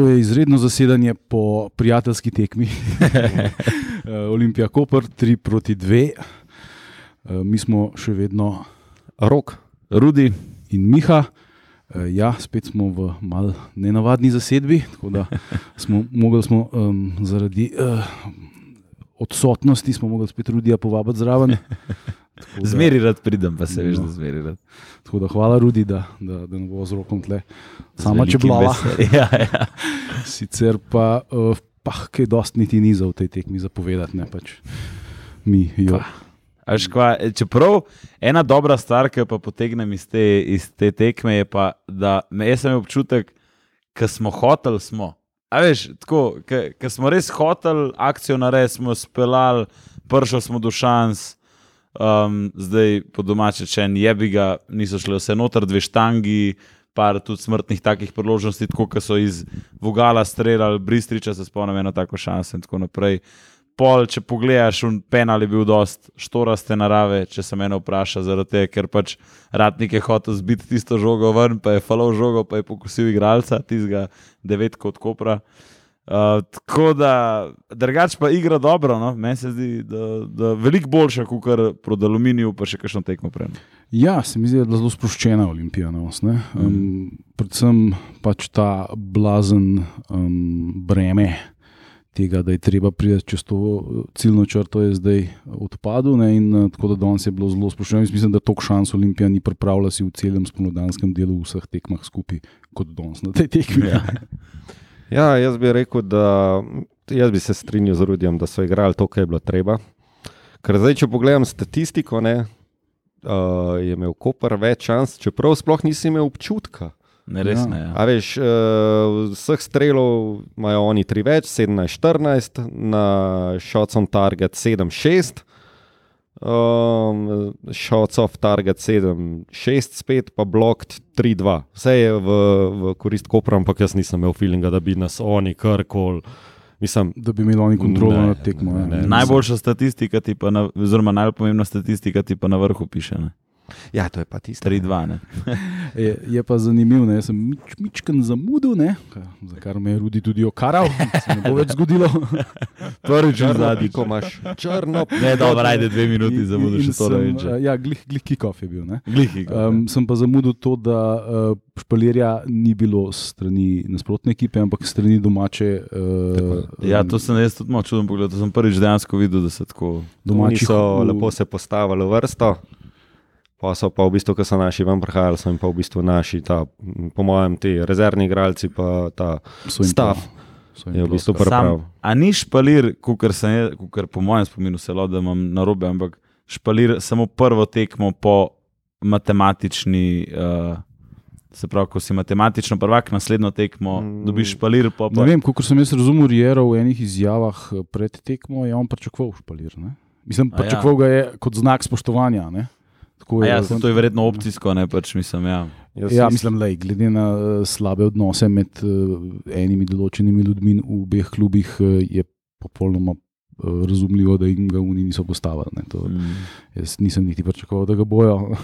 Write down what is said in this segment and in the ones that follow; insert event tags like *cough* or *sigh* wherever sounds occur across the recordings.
To je izredno zasedanje po prijateljski tekmi. *laughs* *laughs* Olimpija Koper 3 proti 2. Eh, Mi smo še vedno Rok. Rudi, in Miha. Eh, Ja, spet smo v mal nenavadni zasedbi, tako da *laughs* smo mogli smo, um, zaradi uh, odsotnosti smo mogli spet Rudija povabiti zraven. Da- zmeri rad pridem, pa se veš, No. da zmeri rad. Tako da hvala Rudi, da, da, da ne bo z rokom tle. Sama če veseljem. *laughs* Ja, ja. Sicer pa, uh, pa kaj dosti niti ni za v tej tekmi zapovedati, ne pač mi jo. Pa. A veš kva, čeprav ena dobra stvar, ki pa potegnem iz te, iz te tekme, je pa, da me, jaz sem občutek, da smo hoteli, smo. A veš, tako, ker smo res hoteli akcijo narediti, smo speljali, prišli smo do šans, um, zdaj po domače, če en jebi ga, niso šli vse noter, dve štangi, par tudi smrtnih takih priložnosti, tako kot so iz Vogala streljali, Bristriča se spomnim eno tako šanso in tako naprej. Pol, če pogledaš, un penal je bil dost štoraste narave, če se mene vpraša, zaradi tega, ker pač ratnik je hotel zbiti tisto žogo ven, pa je falov žogo, pa je pokusil igralca, tistega devetka od Kopra. Tako da, drugač pa igra dobro, no? meni se zdi, da, da veliko boljša kot proti Aluminiju, pa še kakšno tekmo prej. Ja, se mi zdi, da je bila zelo sproščena olimpija. Nos, um, predvsem pač ta blazen um, breme tega, da je treba priti čez to ciljno črto, je zdaj odpadlo. uh, tako da danes je bilo zelo sproščeno. Jaz mislim, da toliko šans Olimpija ni pripravila si v celem spomladanskem delu v vseh tekmah skupaj kot danes na tej tekmi. Ja. *laughs* Ja, jaz bi rekel, da jaz bi se strinjal z Rudijem, da so igrali to, kar je bilo treba. Ker zdaj, če pogledam statistiko, ne, uh, je imel Koper več šans, čeprav sploh nisi imel občutka. Ne, res Ja. ne. Ja. A veš, uh, vseh strelov imajo oni tri več, 17-14, na shots on target 7-6, um, shots off target 7-6, spet pa blocked 3-2. Vse je v, v korist Kopra, ampak jaz nisem imel feelinga, da bi nas oni karkoli. Mislim, Da bi imeli oni kontrolo Ne, nad tekmo. ne, ja. ne. Najboljša statistika, ti pa na, oziroma najpomembnejša statistika, ti pa na vrhu piše. Ne? Ja, to je pa tisto. 3-2. ne. *laughs* Je, je pa zanimivo, da sem mič, mičken zamudil, ne, za kar me je Rudi tudi okaral, da se ne bo več zgodilo. *laughs* Prvič v Črno zadnjih. piko imaš, črno Ne, dobro, ajde dve minuti za mudo, In- in še to reče. Ja, glih, glih kickoff je bil. Ne. Glihi. Um, sem pa zamudil to, da uh, špalirja ni bilo s strani nasprotne ekipe, ampak s strani domače. Uh, Ja, to sem jaz tudi malo čuden pogled. To sem prvič dejansko videl, da se tako. Domači so v- lepo se postavili v vrsto. Pa so pa v bistvu, ko so naši ven prihajali, so jim pa v bistvu naši, ta, po mojem, ti rezervni igralci, pa ta stav prav- je v prav bistvu. Sam, a ni špalir, sem jaz, kukar po mojem spominu se lo, da imam na robe, ampak špalir samo prvo tekmo po matematični. Uh, Se pravi, ko si matematično prvak, naslednjo tekmo Mm. dobiš špalir, pa Ne pa vem, kako sem jaz razumel Riero v enih izjavah eh, pred tekmo, je on pričakoval špalir. Ne? Mislim, ja. pričakoval ga je kot znak spoštovanja. Ne? Tako A je ja, razumel. to je verjetno opcijsko, ne pač mislim. Ja. Jaz Ja, is- mislim, da glede na uh, slabe odnose med uh, enimi določenimi ljudmi v obeh klubih, uh, je popolnoma uh, razumljivo, da jim ga oni niso postavili. Ne. To, Mm. jaz nisem niti pričakoval, da ga bojo.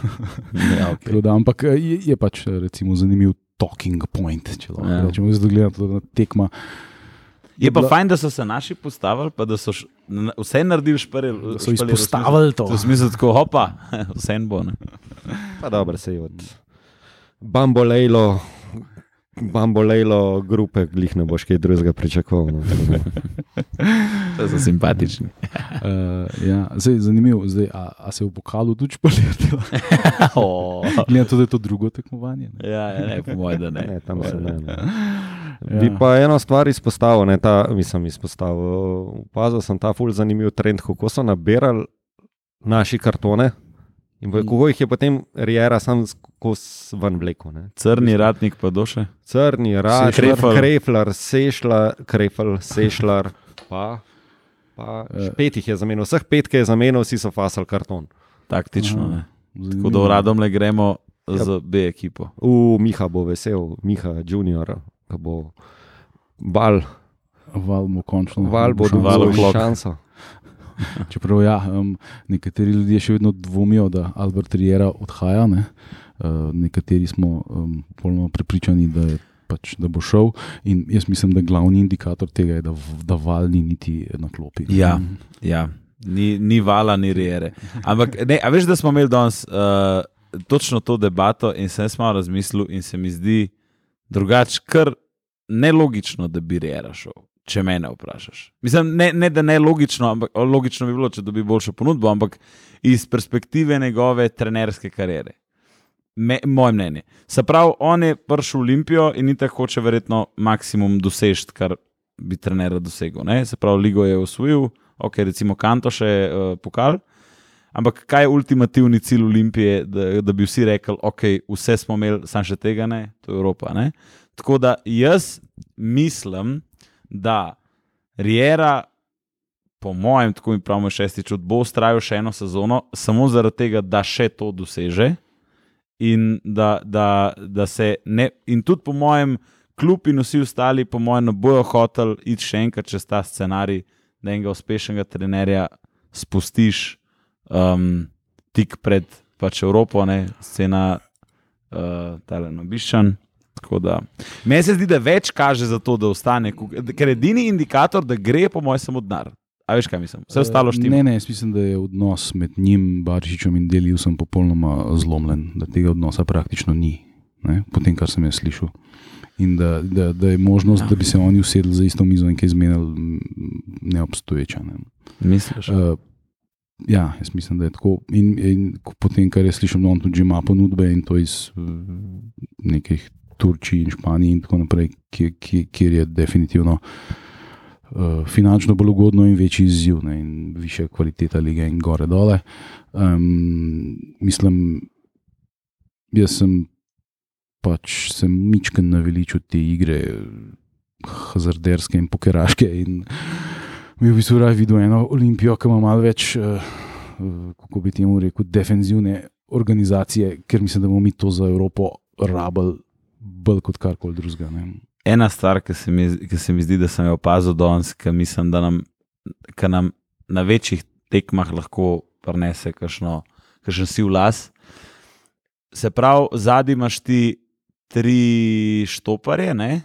Ja, *laughs* okay. Tako da, ampak je, je pač recimo, zanimiv talking point, če lahko Ja. rečemo, zdaj gledam to na tekma. Je pa bila- fajn, da so se naši postavili, pa da so vse naredili šparil. Da so izpostavili to. V smislu tako, hopa, *laughs* vse en bo. Ne? Pa dobro, se je od Bambolejlo, Bambolejlo grupe, glih ne boš kaj drugega pričakoval. No. *laughs* To so simpatični. Uh, *laughs* ja, zdaj, zanimivo, zdaj, a, a se je v pokalu tudi špaliralo? Glede na to, da je to drugo tekmovanje. Ne? Ja, ja, ne, po mojem, da ne. Ne, tam se ne. ne. Ja. Bi pa eno stvar izpostavil, ne, ta, mislim, izpostavil. Opazil sem ta ful zanimiv trend, kako so nabirali naši kartone in v- kako jih je potem Riera sam skozi ven vlekel. ne. Crni ratnik pa doše. Crni, Rašler, Krefl. Krefler, Sešlar, Krefl, Sešlar, pa, pa Eh. pet jih je zamenil, vseh pet, ki je zamenil, vsi so fasali karton. Taktično. Aha. Ne. Tako da uradom le gremo z B ekipo. U Miha bo vesel, Miha Junior, ki bo bal, Val bomo končno. val bo. Val dobil o'clock. šanso. *laughs* Čeprav ja, um, nekateri ljudje še vedno dvomijo, da Albert Riera odhaja. Ne? Uh, nekateri smo um, polno prepričani, da je pač, da bo šel. In jaz mislim, da glavni indikator tega je, da, da val ni niti na klopi. ne. Ja, ja. Ni, ni vala, ni rere. Ampak, ne, a veš, da smo imeli danes uh, točno to debato in sem jaz malo razmislil, in se mi zdi drugače, kar nelogično, da bi rera šel. Če me ne vprašaš. Mislim, ne, ne da ne logično, ampak logično bi bilo, če dobi boljšo ponudbo, ampak iz perspektive njegove trenerske kariere. Me, moje mnenje. Se pravi, on je prišel v Olimpijo in tako hoče verjetno maksimum dosežeti, kar bi trener dosegel. Ne? Se pravi, ligo je osvojil, ok, recimo Kanto še uh, pokal. Ampak kaj je ultimativni cilj Olimpije, da, da bi vsi rekli, ok, vse smo imeli, sam še tega ne, to je Evropa. Ne? Tako da jaz mislim, da Riera, po mojem, tako mi pravimo šestič, bo ustrajal še eno sezono, samo zaradi tega, da še to doseže. In, da, da, da ne, in tudi po mojem, kljub in vsi ostali, po mojem, ne bojo hotel iti še enkrat čez ta scenarij, da enega uspešnega trenerja spustiš um, tik pred pač Evropo, ne, scena uh, tale nobiščan. Tako da. Meni se zdi, da več kaže za to, da ostane, ker edini indikator, da gre, po mojem, samo denar. A veš, kaj mislim? Vse ostalo štima. Ne, ne, jaz mislim, da je odnos med njim, Barišičem in Delijusom popolnoma zlomljen, da tega odnosa praktično ni, ne, po tem, kar sem jaz slišal. In da, da, da je možnost, Ja. da bi se oni usedli za isto mizo in kaj izmenili, m, neobstoječa. Ne. Misliš? Uh, ja, jaz mislim, da je tako. In, in potem, kar jaz slišim, da tudi ima ponudbe in to iz uh, nekih Turčij in Španije in tako naprej, kjer, kjer, kjer je definitivno uh, finančno bolj ugodno in večji izziv, ne, in više kvaliteta lige in gore dole. Um, mislim, jaz sem pač sem mičken naveličil te igre, hazarderske in pokeraške. In bi v bistvu raje videl eno olimpijo, ki ima malo več, uh, kako bi temu rekel, defenzivne organizacije, ker mislim, da bomo mi to za Evropo rabili bolj kot karkoli drugega. Ena stvar, ki se, mi, ki se mi zdi, da sem jo opazil danes, ki mislim, da nam, ki nam na večjih tekmah lahko prenese kakšno, kakšen si v las. Se pravi, zadnji imaš ti tri štoparje, ne?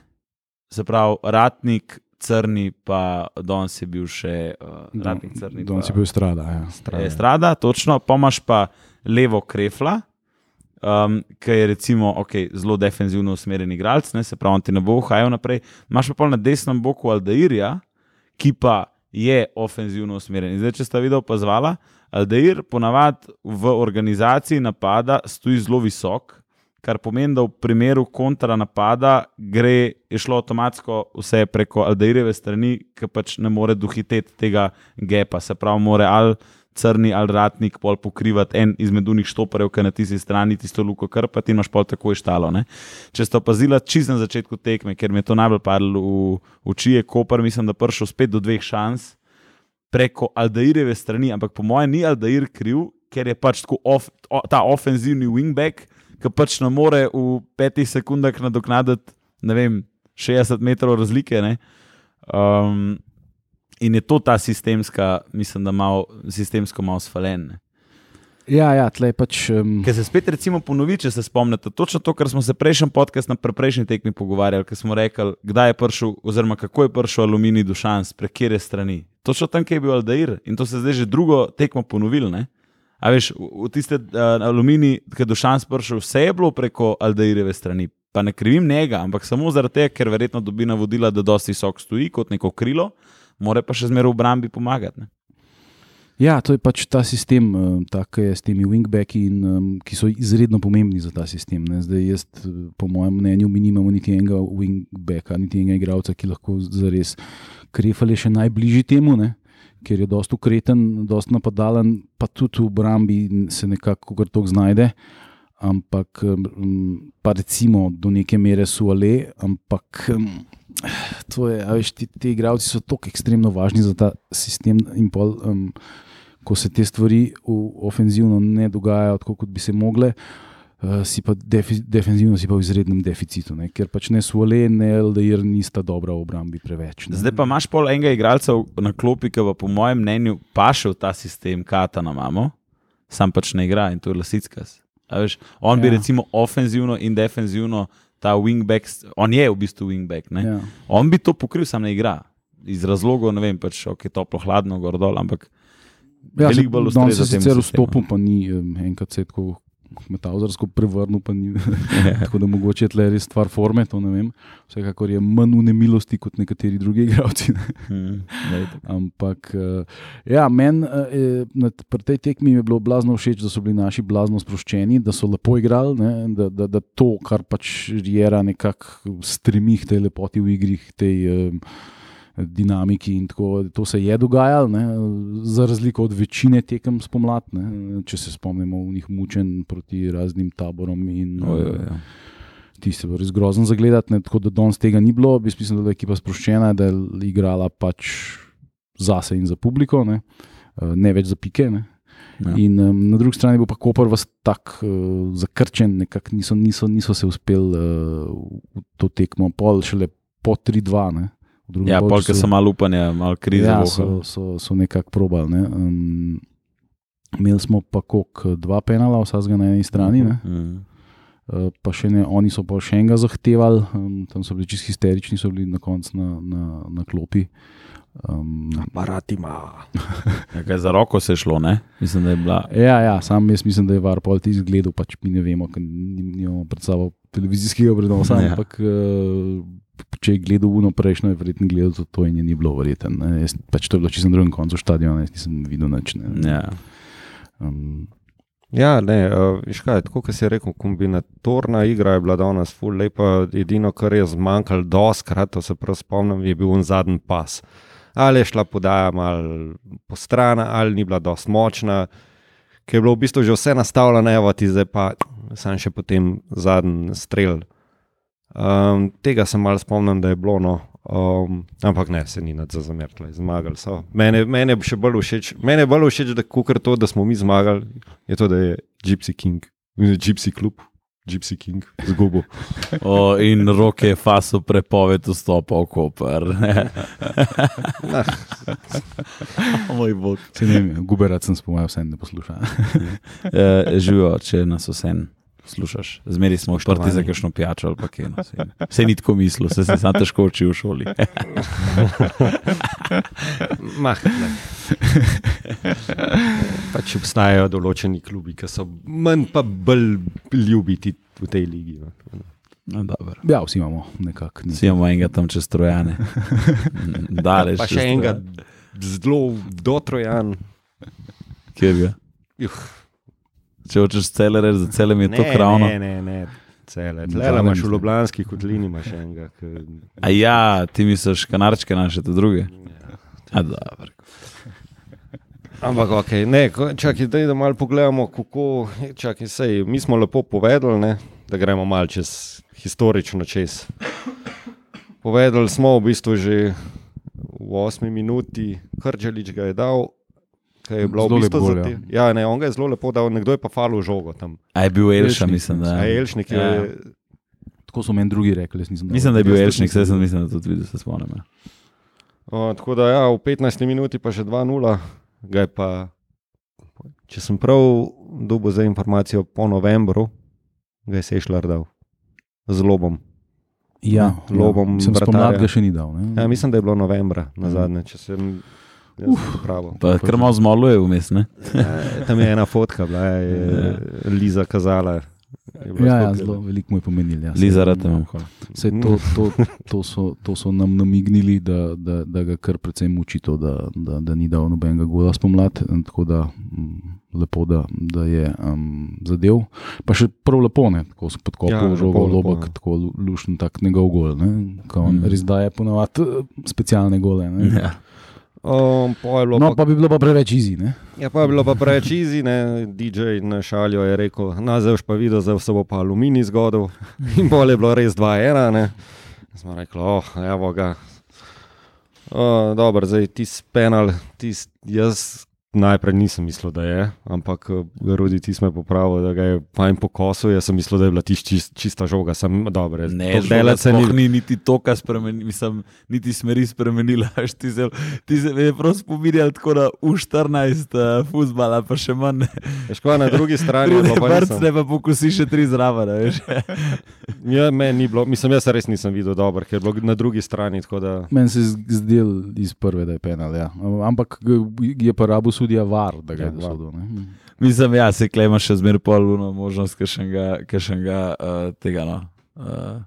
se pravi, ratnik, crni, pa danes je bil še uh, ratnik, crni. Danes pa- je bil strada. Ja. Strada. Strada, točno, pa imaš pa levo krefla, um, ki je recimo okay, zelo defenzivno usmerjen igralec, ne, se pravi, ti ne bo uhajal naprej. Imaš pa pol na desnem boku Aldairja, ki pa je ofenzivno usmerjen. Zdaj, če sta videl opazvala, Aldair ponavadi v organizaciji napada stoji zelo visok. Kar pomeni, da v primeru kontra napada gre, je šlo avtomatsko vse preko Aldairjeve strani, ki pač ne more dohiteti tega gepa. Se pravi, mora ali crni ali ratnik pol pokrivati en izmed unih štoparjev, ki na tisti strani tisto luko krpati in imaš pol takoj štalo. Ne? Če ste opazili čist na začetku tekme, ker mi je to najbolj padlo v oči, je Koper, mislim, da prišel spet do dveh šans preko Aldairjeve strani, ampak po mojem ni Aldair kriv, ker je pač tako of, o, ta ofenzivni wingback, ki pač ne more v petih sekundah nadoknaditi, ne vem, 60 metrov razlike. Ne? Um, in je to ta sistemska, mislim, da malo sistemsko malo sfalen. Ne? Ja, ja, tle je pač. Um, Ker se spet recimo ponovi, če se spomnite, točno to, kar smo se prejšnji podcast na pre- prejšnji tekmi pogovarjali, ker smo rekli, kdaj je prišel, oziroma kako je prišel aluminij do šans, prek kere strani. Točno tam, kjer je bil Aldair in to se zdaj že drugo tekmo ponovil. Ne? A veš, v, v tiste uh, aluminij, ki je do šans prišel, vse je bilo preko Aldairjeve strani. Pa ne krivim njega, ampak samo zaradi tega, ker verjetno dobi navodila, da dosti visok stoji kot neko krilo, more pa še zmeraj v obrambi pomagati. Ne? Ja, to je pač ta sistem, um, tak je s temi wingbacki, in, um, ki so izredno pomembni za ta sistem. Ne. Zdaj, jaz, eh, po mojem mnenju, mi nimamo niti enega wingbacka, niti enega igralca, ki lahko zares krefale še najbližji temu, ne. Ker je dosto ukreten, dosto napadalen, pa tudi v obrambi se nekako kar tok znajde. Ampak, pa recimo do neke mere so ale, ampak to je, veš, ti, ti igravci so tako ekstremno važni za ta sistem in pol. Um, ko se te stvari v ofenzivno ne dogajajo tako, kot bi se mogle, uh, si pa defi, defenzivno si pa v izrednem deficitu, ne? ker pač ne Suole, ne LDR nista dobra v obrambi preveč. Ne? Zdaj pa imaš pol enega igralca na klopi, ki pa po mojem mnenju paše v ta sistem, kata na mamo, sam pač ne igra in to je Lasickas. A Veš, on ja. bi recimo ofenzivno in defenzivno ta wingback, on je v bistvu wingback. ne. Ja. On bi to pokril, sam ne igra. Iz razlogov, ne vem, pač, ok, toplo, hladno, gor dol, ampak Ja, Veliko bolj ustreza sicer vstopil, pa ni um, enkrat tako metavzarsko prevrnil, pa ni. *laughs* tako da mogoče je tle res stvar forme, to ne vem. Vsekakor je manj v nemilosti kot nekateri drugi lej, tako. Ampak, uh, ja, meni t- pri tej tekmi je bilo blazno všeč, da so bili naši blazno sproščeni, da so lepo igrali, ne, da, da, da to, kar pač Riera nekako stremi k tej lepoti v igri, k tej um, dinamiki in tako, to se je dogajalo, ne, za razliko od večine tekem spomlad, ne, če se spomnimo v njih mučen proti raznim taborom in uh, oj, oj. ti se bo res grozen zagledati, ne, tako da danes tega ni bilo. Jaz mislim, da je ekipa sproščena, da je igrala pač zase in za publiko, ne, Eh, ne več za pike. Ne. Ja. In um, na drugi strani bo pa Koper vas tako uh, zakrčen, nekako niso, niso, niso se uspeli uh, v to tekmo, pol šele po 3-2. Ja, polk polčasu. so malo upanja, malo krize. Ja, vohali. so, so, so nekako probali. Ne. Um, imeli smo pa kok dva penala, vsakega na eni strani. Ne. Mm. Uh, pa še ne, oni so pa še enega zahtevali, um, tam so bili čisto histerični, so bili na koncu na, na, na klopi. Um, Aparat ima. *laughs* Ja, za roko se je šlo, ne? Mislim, da je bila. ja, ja, sam jaz mislim, da je Varpol ti izgledal, pač mi ne vemo, ker nim- nimamo pred sabo televizijskega prenosa, ja. ampak uh, če je gledal uno prejšnjo, je verjetno gledal tudi to in je ni bilo verjetno. ne. Jaz- Pač to je bilo čisto na drugem koncu stadiona, jaz nisem videl nič. ne. Ja. Um, Ja, ne, uh, kaj, tako kot si rekel, kombinatorna igra je bila danes ful lepa. Edino, kar je zmanjkalo, doskrat, to se prav spomnim, je bil on zadnji pas. Ali je šla podaja malo po stran, ali ni bila dost močna, ker je bilo v bistvu že vse nastavljeno, evo ti zdaj pa sam še potem zadnji strel. Um, tega se malo spomnim, da je bilo, no. um, ampak ne, se ni nad za zamerkle, zmagali so. Mene, mene je še bolj všeč, mene je bolj všeč, da kukar to, da smo mi zmagali, je to, da je Gypsy King, Gypsy Club, Gypsy King, zgubo. *laughs* O, in roke je faso prepoved vstopa v Koper. *laughs* Moj bog. se ne guberac sem spomal, vse ne posluša. Uh, Živijo, če nas vse slušaš. Zmeri smo odprti za kakšno pijačo ali pa kaj. No, saj- Saj ni tako mislil, se se sam težko uči v šoli. *laughs* Mah, ne. pač obstajajo določeni klubi, ki so manj pa bolj ljubiti v tej ligi. No. No, dobro. Ja, vsi imamo nekako. Vsi imamo enega tam čez trojane. *laughs* Daleč. Pa še enega zelo dotrojan. Kjer ga? Juh, Če hočeš cele reči, za cele mi je to kravno. Ne, ne, ne. Cele. Zadnje Tle imaš v mislim. Ljubljanski kotlini, imaš enega. Ki... A ja, ti misliš kanarčke naše, te druge. A, dobro. Ampak, ok, ne, čakaj, daj, da malo pogledamo, kako. Čakaj, sej, mi smo lepo povedali, ne, da gremo malo čez historično čez. Povedali smo v bistvu že v osmi minuti, Krčelič ga je dal. Ki Je bilo Zelo v bistvu gol, za te, ja, ne, on ga je zelo lepo dal, nekdo je pa falil žogo tam. A je bil Elša, Elšnik, mislim, da. A je Elšnik je. Ja. Tako so meni drugi rekli, jaz nisem dal. Mislim, da je bil Elšnik, vse sem bil. mislim, da tudi videl, se spomnim. ja. O, tako da ja, v 15 minuti pa še 2-0, ga je pa, če sem prav dobil za informacijo, po novembru ga je Sešljar dal z lobom. Ja, Lobom Sem vratarja. spomlad ga še ni dal. Ne? Ja, mislim, da je bilo novembra na Mhm. zadnje, če sem kar malo zmoluje vmes, ne? Ja, tam je ena fotka, bila je Liza kazala. je Ja, ja, zelo veliko mu je pomenil. Ja. Liza, rad imam. to, to, to, so, to so nam namignili, da, da, da ga kar precej muči to, da, da, da ni dal nobenega gola spomladi. in Tako da mm, lepo, da, da je um, zadev. Pa še prav lepo, ne? tako so podkopal Ja, ja, žogo, lobak, ja. tako lu- lušen, tak njegov gol. Ne? Ko On Mm. res daje ponovadi eh, specialne gole. Ne? Ja. Um, po je bilo No, pa, pa bi bilo pa preveč izi. Ne? ja, pa je bilo pa preveč izi, ne, DJ na šaljo je rekel, na zdaj boš pa videl, zdaj se bo pa aluminij zgodil. *laughs* In bolje je bilo res 2-1. ne. Smo rekli, oh, evo ga. O, dobro, zdaj ti penal, tis, jaz najprej nisem mislil, da je, ampak eh, Rudi ti smo popravili, da ga je fajn pokosil. Jaz sem mislil, da je bila tiš, čist, čista žoga, sem dobro. Ne, žoga se ni. ni niti toka spremenila, mislim, niti smeri spremenila. *laughs* Až ti se, ti se je prav spominjal tako na U14 uh, futbala, pa še manj. Škoda na drugi strani. Ne, vrc ne pa pokusi še tri zraven, veš. *laughs* ja, meni ni bilo, mislim, jaz res nisem videl dobro, ker je bilo na drugi strani. Da... Meni se je zdel iz prve, da je penal, ja. Ampak je pa rabu sudija var, da ga je ja, dosodil. Mislim, ja, se klema še zmeraj polno možnost kakšnega uh, tega no, uh,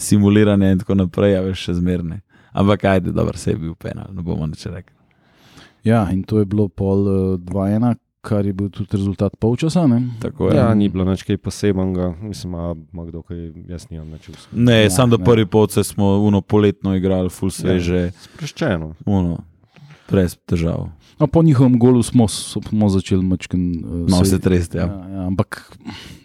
simuliranja in tako naprej, a veš še zmerne. Ampak ajde, dobro, se je bil penal, ne bomo nič rekli. Ja, in to je bilo pol 2-1, uh, kar je bil tudi rezultat polčasa. Tako, ja, ni bilo nič posebnega, mislim, ima kdo kaj, jaz nimam več uspeh. Ne, ja, samo da prvi polce smo uno poletno igrali, full sveže. Ja, sproščeno. Uno, brez težav. No, po njihovem golu smo, smo začeli mačken, uh, no, se tresti. Ja. Ja, ja, ampak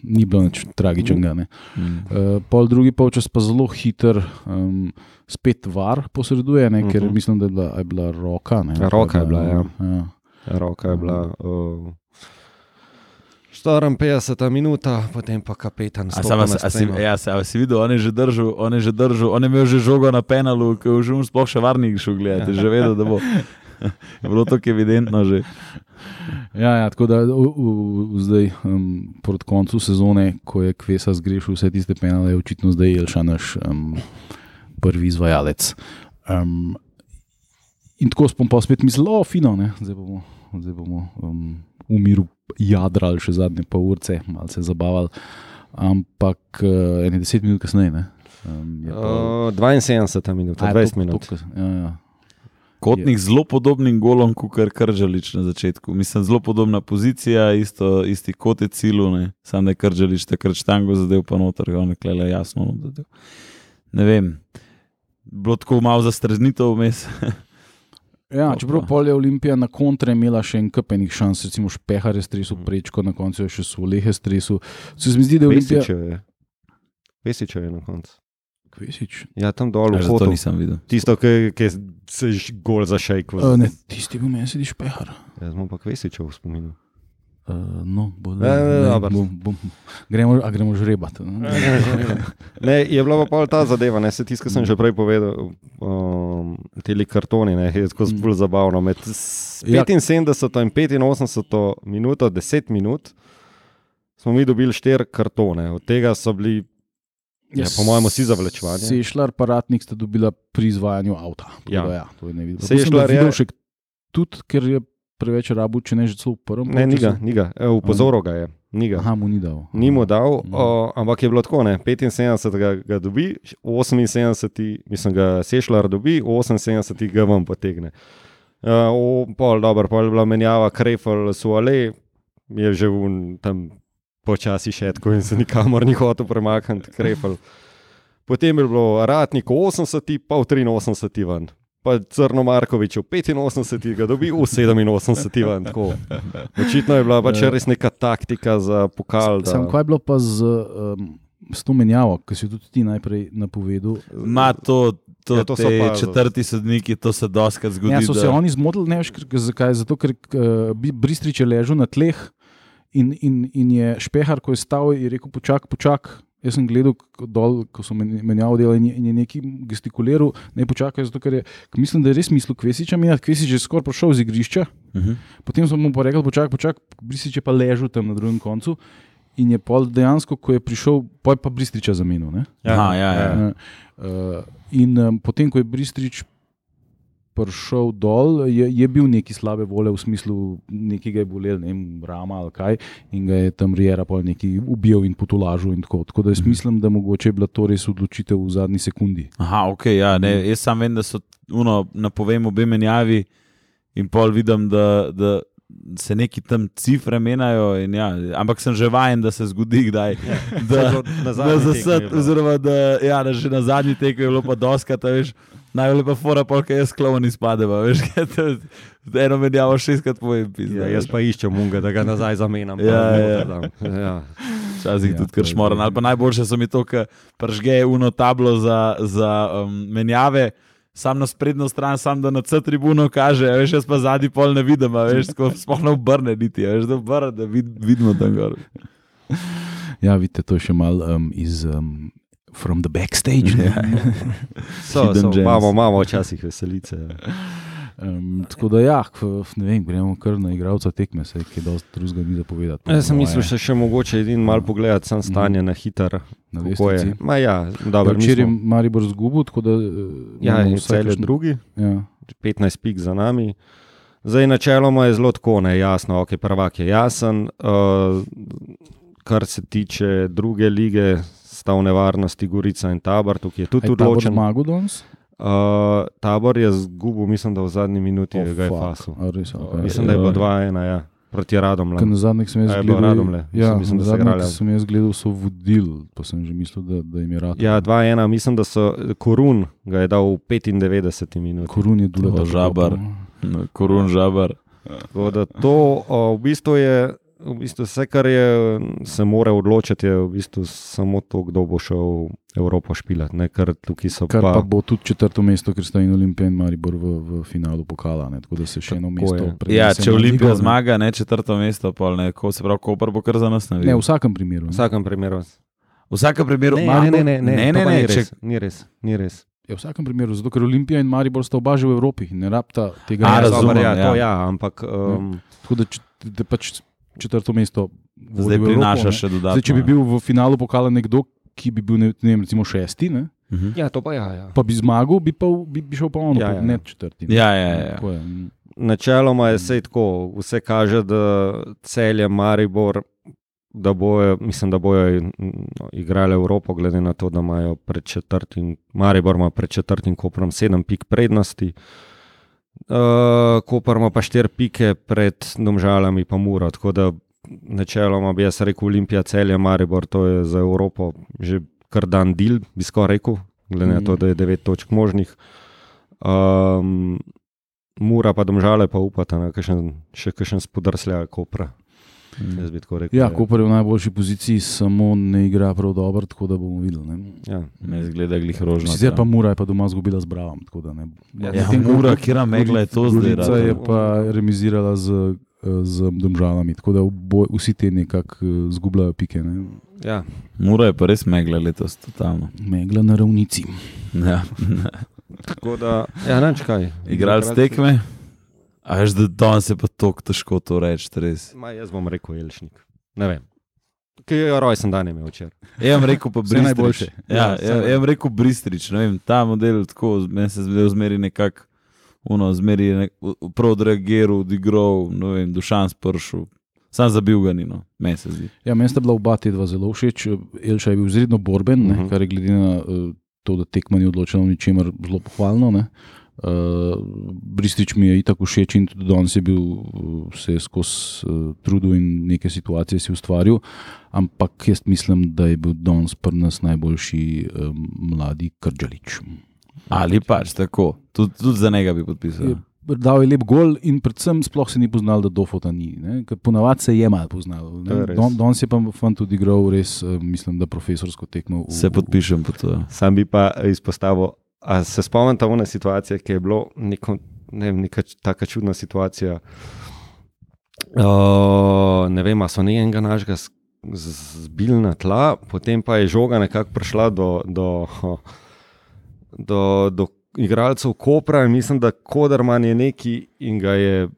ni bilo nič tragičnega. Mm. Uh, pol drugi polčas pa zelo hiter, um, spet var posreduje, ne, ker mm -hmm. mislim, da je bila, je bila roka. Ne, roka je bila, ja. ja. Roka je bila. Uh, 54 minut, potem pa kapetan. Sam si, ja, si videl, on je že držal, on je že držal, on je imel že žogo na penalu, ki je že sploh še varnik šel gledati, že vedel, da bo. *laughs* je bilo to evidentno že. Ja, ja, tako da v, v, zdaj, um, proti koncu sezone, ko je Kvesa zgrešil vse tiste penale, je očitno zdaj Jelša naš um, prvi izvajalec. Um, in tako smo pa spet mislili, o, fino, ne? zdaj bomo, zdaj bomo um, v miru jadrali še zadnje pol urce, malo se zabavali. Ampak uh, ene deset minut kasneje. Um, pa... uh, 72 minut, 20 minut. To, ja, ja. Kotnik z zelo podobnim golom, kot je Kržalič na začetku. Mislim, zelo podobna pozicija, isto, isti kot je cilu, samo da je Kržalič takrat štango zadev, pa noter ga je le jasno. Zadev. Ne vem, bilo tako malo za streznitev vmes. *laughs* Ja, čeprav pol je Olimpija na kontre imela še en kupenih šans, recimo Špehar je stresu mm. prečko, na koncu je še Solehe stresu. Se mi zdi, da je Olimpija. Vesiče je na koncu. Kvesič. Ja, tam dol, v Hotu. To nisem videl. Tisto, ki se je gol za šejk. Uh, ne, tisti, ki meni sediš pehar. Jaz sem pa Kvesičev spominjal. Uh, no, bo, ne, ne, ne, ne, bom, bom. Gremo, a gremo žrebati. *laughs* ne, je bila pa ta zadeva, ne, se tisto, kar sem že prej povedal, um, te kartoni, ne, je tako zelo zabavno. Med 75 ja. in 85 minut, 10 minut, smo mi dobili 4 kartone, od tega so bili Ja, po mojem, vsi zavlečevali. Sešljar, paratnik sta dobila pri izvajanju avta. Ja. Ja, Sešljar je še tudi, ker je preveč rabu, če ne že celo v prvem. Ne, ni ga, ni ga. E, upozoril ga je. Ni ga. Aha, mu ni dal. Ni mu dal, o, ampak je bilo tako, ne? 75 ga, ga dobi, 78, mislim, ga Sešljar dobi, 78 ga vam potegne. Uh, pol, dobro, pol je bila menjava, krefel, suale, je že v tam počasi še tako in se nikamor ni hotel premakniti, krepel. Potem je bilo Ratnik 80, pa v 83 ven. Pa Crno Markovič v 85, ga dobi v 87 ven. Tako. Očitno je bila pač res neka taktika za pokal. Sam, kaj je bilo pa z, um, s to menjavo, ki si tudi ti najprej napovedal? Ma to. To, ja, to so pa, četrti sodniki, to se doskrat zgodi. Ja, so se da... oni zmotili, ne veš, zakaj. Zato, ker uh, Bristrič je ležal na tleh, In, in, in je špehar, ko je stal, je rekel: Počakaj, počakaj. Jaz sem gledal dol, ko so menjali delo in, in je neki gestikuliral, ne počakaj, zato ker je, mislim, da je res mislil Kvesiča, in Kvesič je skoraj prišel z igrišča. Uh mhm. -huh. Potem sem mu pa rekel: Počakaj, počakaj, Brisič je pa ležal tam na drugem koncu. In je pol dejansko, ko je prišel, pa je pa Bristriča zamenil. Ja, ja, ja. Uh, in um, potem, ko je Bristrič prišel dol, je, je bil neki slabe volje v smislu, nekaj je bolel, ne vem, rama ali kaj, in ga je tam Rijera pol neki ubil in potulažil. In tako. tako da jaz mhm. mislim, da mogoče je bila to res odločitev v zadnji sekundi. Aha, ok, ja, ne, jaz sam vem, da so uno, napovem obe menjavi in pol vidim, da. da Se neki tam cifre menjajo, ja, ampak sem že vajen, da se zgodi, kdaj, *laughs* da se zasad, oziroma da, ja, da že na zadnji tekmi je bilo pa doska, veš, Najbolj pa fora, polka jaz klovni spadeva, veš, *laughs* da eno menjavo šestkrat povem. Ja, jaz pa iščem munga, da ga nazaj zamenjam. Ja, ja. ja. Včasih ja, tudi kar šmoran. Ali pa najboljše so mi to, ker pržge uno tablo za, za um, menjave. sam na sprednjo stran, sam da na C tribuno kaže, veš, jaz pa zadnji pol ne vidim, a veš, *laughs* sploh ne obrne niti, veš, da obrne, da vid, vidimo tam gor. Ja, vidite, to je še malo um, iz um, From the Backstage. ne. *laughs* So, so, imamo, imamo včasih veselice. ja. Um, tako da, ja, ne vem, gremo kar na igralca tekme, se je dosti drugega ni zapovedati. Jaz sem mislil, moje, še, še mogoče edin malo pogledati, sam stanje na hiter. na je? Ma ja, Ja, dobro, Včeraj je smo- Maribor zgubil, tako da uh, ja, je je kakšno- drugi, Ja. 15 pik za nami. Zdaj, načeloma je zelo tako, ne jasno, ok, prvak je jasen. Uh, kar se tiče druge lige, sta v nevarnosti Gorica in Tabor, tukaj je tudi Aj Tabor odločen. zmagal danes? Uh, tabor je zgubil, mislim, da v zadnji minuti Oh, oh, ga je fasil. Okay. Mislim, da je bilo Oj. 2-1, ja, proti Radom. Na zadnjih sem jaz je bilo gledal, ja, Mislim, mislim, da zadnjih igrali. sem jaz gledal, so vodili, pa sem že mislil, da, da jim je rad. Ja, 2-1, mislim, da so Korun ga je dal v 95 minuti. Korun je. To žabar. Korun žabar. Tako da to o, v bistvu je. V bistvu vse, kar je, se mora odločiti, je v bistvu samo to, kdo bo šel Evropo špilati. Ne? So Kar pa pa, bo tudi četrto mesto, ker sta in Olimpija in Maribor v, v finalu pokala. Ne? Tako da se še eno mesto je. prenese Ja, če Olimpija ligo, ne. zmaga, ne četrto mesto, pol ne, ko se pravi, Koper bo kar za nas Ne, v naredil. vsakem primeru. v Ne. vsakem primeru. V vsakem primeru, Ne, Maribor- ne, ne, ne, ne, ne, pa ne, ni, če, res, ni res. Ni res. Ja, v vsakem primeru, zato ker Olimpija in Maribor sta oba že v Evropi ne rabta tega. A, ne. razumem, Dobar, ja, to ja. ja, ampak um, Tako da, če, da pač četrto mesto zdaj Evropo, prinaša ne. še dodatno. Zdaj, če bi bil v finalu pokala nekdo, ki bi bil ne, ne vem, recimo šesti, ne, Mhm. ja, to pa ja. ja. pa bi zmagal, bi, pa, bi, bi šel pa ono, Ja, ja, ja. ne četrti. ne. Ja, ja, ja. Tako je. mm. Načeloma je vse tako, vse kaže, da celje Maribor, da bojo, mislim, da bojo no, igrali Evropo, glede na to, da imajo pred četrtim, Maribor ima pred četrtim koprom sedem pik prednosti. Uh, Koper ima pa štiri pike pred domžalami, pa mura. Tako da načeloma bi jaz rekel Olimpija, celje Maribor, to je za Evropo že kar dan del, bi skoraj rekel, glede na to, Mhm. da je devet točk možnih. Um, Mura pa domžale pa upata na kakšen, še kakšen spodrsljaj kopra. Jaz bi tako rekel. Ja, Koper je v najboljši poziciji, samo ne igra prav dobro, tako da bomo videli. Ne. Ja. Ne zgleda glih rožno. Sicer pa Mura je pa doma izgubila z Bravom. tako da ne- Ja, Ja, Mura, Gor- kjera megla je to zdaj? Rado? je pa remizirala z, eh, z domžalami, tako da obo, vsi te nekako eh, zgubljajo pike. Ne. Ja. Mura je pa res megla letos, totalno. Megla na ravnici. Ja. Tako da, ja, neč kaj. Igralec tekme. A veš, da danes je pa tako težko to reči, res. Ma, jaz bom rekel Jelšnik. Ne vem. Ki je rojsten dan imel včeraj. Jaz vam rekel pa *laughs* Bristrič. najboljše. Ja, Ja, ja, jaz vam rekel Bristrič, ne vem, ta model tako, meni se zdaj zmeri nekako, uno, zmeri je nek, prav odreagiral, odigral, ne vem, dušan spršil. Sam zabil ga ni, no, meni se zdi. Ja, meni sta bila oba te dva zelo všeč. Elša je bil izredno borben, ne, Mhm. kar je glede na uh, to, da tekma ni odločena v ničemer, zelo pohvalno. Ne. Uh, Bristič mi je itak všeč in tudi danes je bil uh, se skozi uh, trudil in neke situacije si ustvaril. Ampak jaz mislim, da je bil danes pri nas najboljši um, mladi Krčalič. Ali pač tako, tudi, tudi za njega bi podpisal. Je- Dal je lep gol in predvsem sploh se ni poznal, da Dofota ni. ne, ker Ponavadi se je malo poznal. je res. Don- Danes je pa fant odigral res, eh, mislim, da profesorsko tekmo. v- Se podpišem pod to. Sam bi pa izpostavil, a se spomnite one situacije, ki je bilo neko, ne vem, neka taka čudna situacija. Uh, ne vem, so nekega našega z- z- zbili na tla, potem pa je žoga nekako prišla do, do, do, do igralcev Kopra in mislim, da Koderman je neki in ga je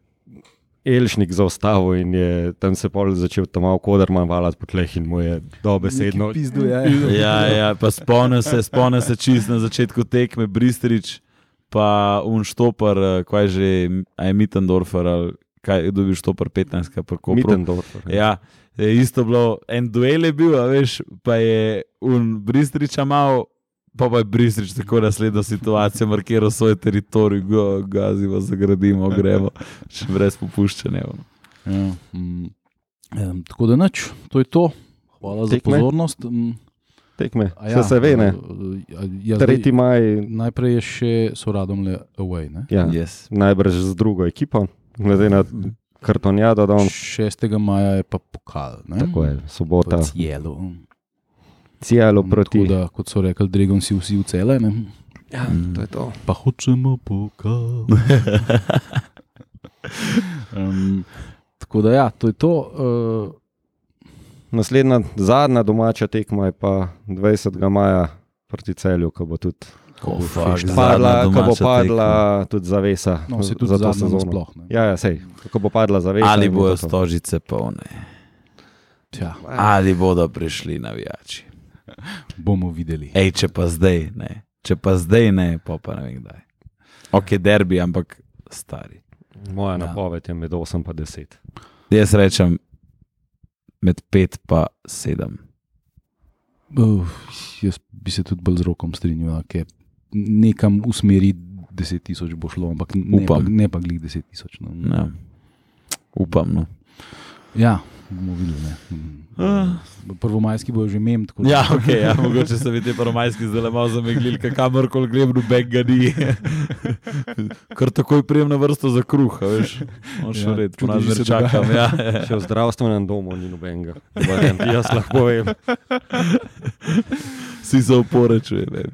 Elšnik zaustavil in je tam se pol začel tam malo Koderman valati po tleh in mu je dobesedno. Pizdu, ja. Ja, ja, pa spomnim se, spomnim se čist na začetku tekme Bristrič, pa Unštopar, kaj že, a je Mittendorfer, ali kaj je dobil Štopar 15, kaj pa Kopru. Mittendorfer. Ja, je isto bilo, en duel je bil, a veš, pa je un Bristriča mal, pa pa je Bristrič tako naslednjo situacijo markiral svoj teritorij, go, gazimo, zagradimo, gremo, še brez popuščanja. Ja, mm, em, tako da nič, to je to. Hvala za Tekme? pozornost. Mm, Tekme, a ja, se, se ve, ne? Ja, ja, zdaj- 3. maj, Najprej je še so radom le away. Ne? ja, Yes. najbrž z drugo ekipo, glede na kartonjado, da on 6. maja je pa pokal. Ne? tako je, sobota, Cielo. Cijelo proti. Tako da, kot so rekli, Dregon si vsi v cele. Ne? Ja, to je to. Pa hočemo pokal. *laughs* um, tako da, ja, to je to. Uh, Naslednja, zadnja domača tekma je pa 20. maja proti celju, ko bo tudi Oh, fuck, padla, ko bo padla tudi zavesa. no, se tudi za to sezono. nasploh. ne. Ja, ja, sej, ko bo padla zavesa. Ali bo bojo to. stožice polne, Tja, ali bodo prišli navijači. *laughs* bomo videli. Ej, če pa zdaj ne, če pa zdaj ne, pa, pa ne vem kdaj. Ok, derbi, ampak stari. Moja Ja. napoved je med 8 in 10. Jaz rečem med 5 in 7. Uh, jaz bi se tudi bolj z rokom strinjal, da nekam v smeri 10 tisoč bo šlo, ampak ne, Upam. pa, ne pa glih 10 tisoč. No. Ja. Upam. No. Ja, bomo videli. ne. Mm. Prvomajski bojo že mem. tako da- Ja, okay, ja, mogoče so mi ti prvomajski zdaj malo zameglili, kamorkoli grem, noben ga ni. *laughs* Kar takoj prijem na vrsto za kruh, a veš. Moš Ja, ja, red, ponad že se čakam. Ja, Še v zdravstvenem domu ni nobenega. Jaz lahko povem. *laughs* Vsi se oporečujejo.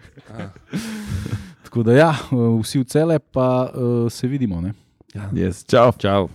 Tako da, ja, uh, vsi v cele, pa uh, se vidimo. Ne? Yes, čau. Čau.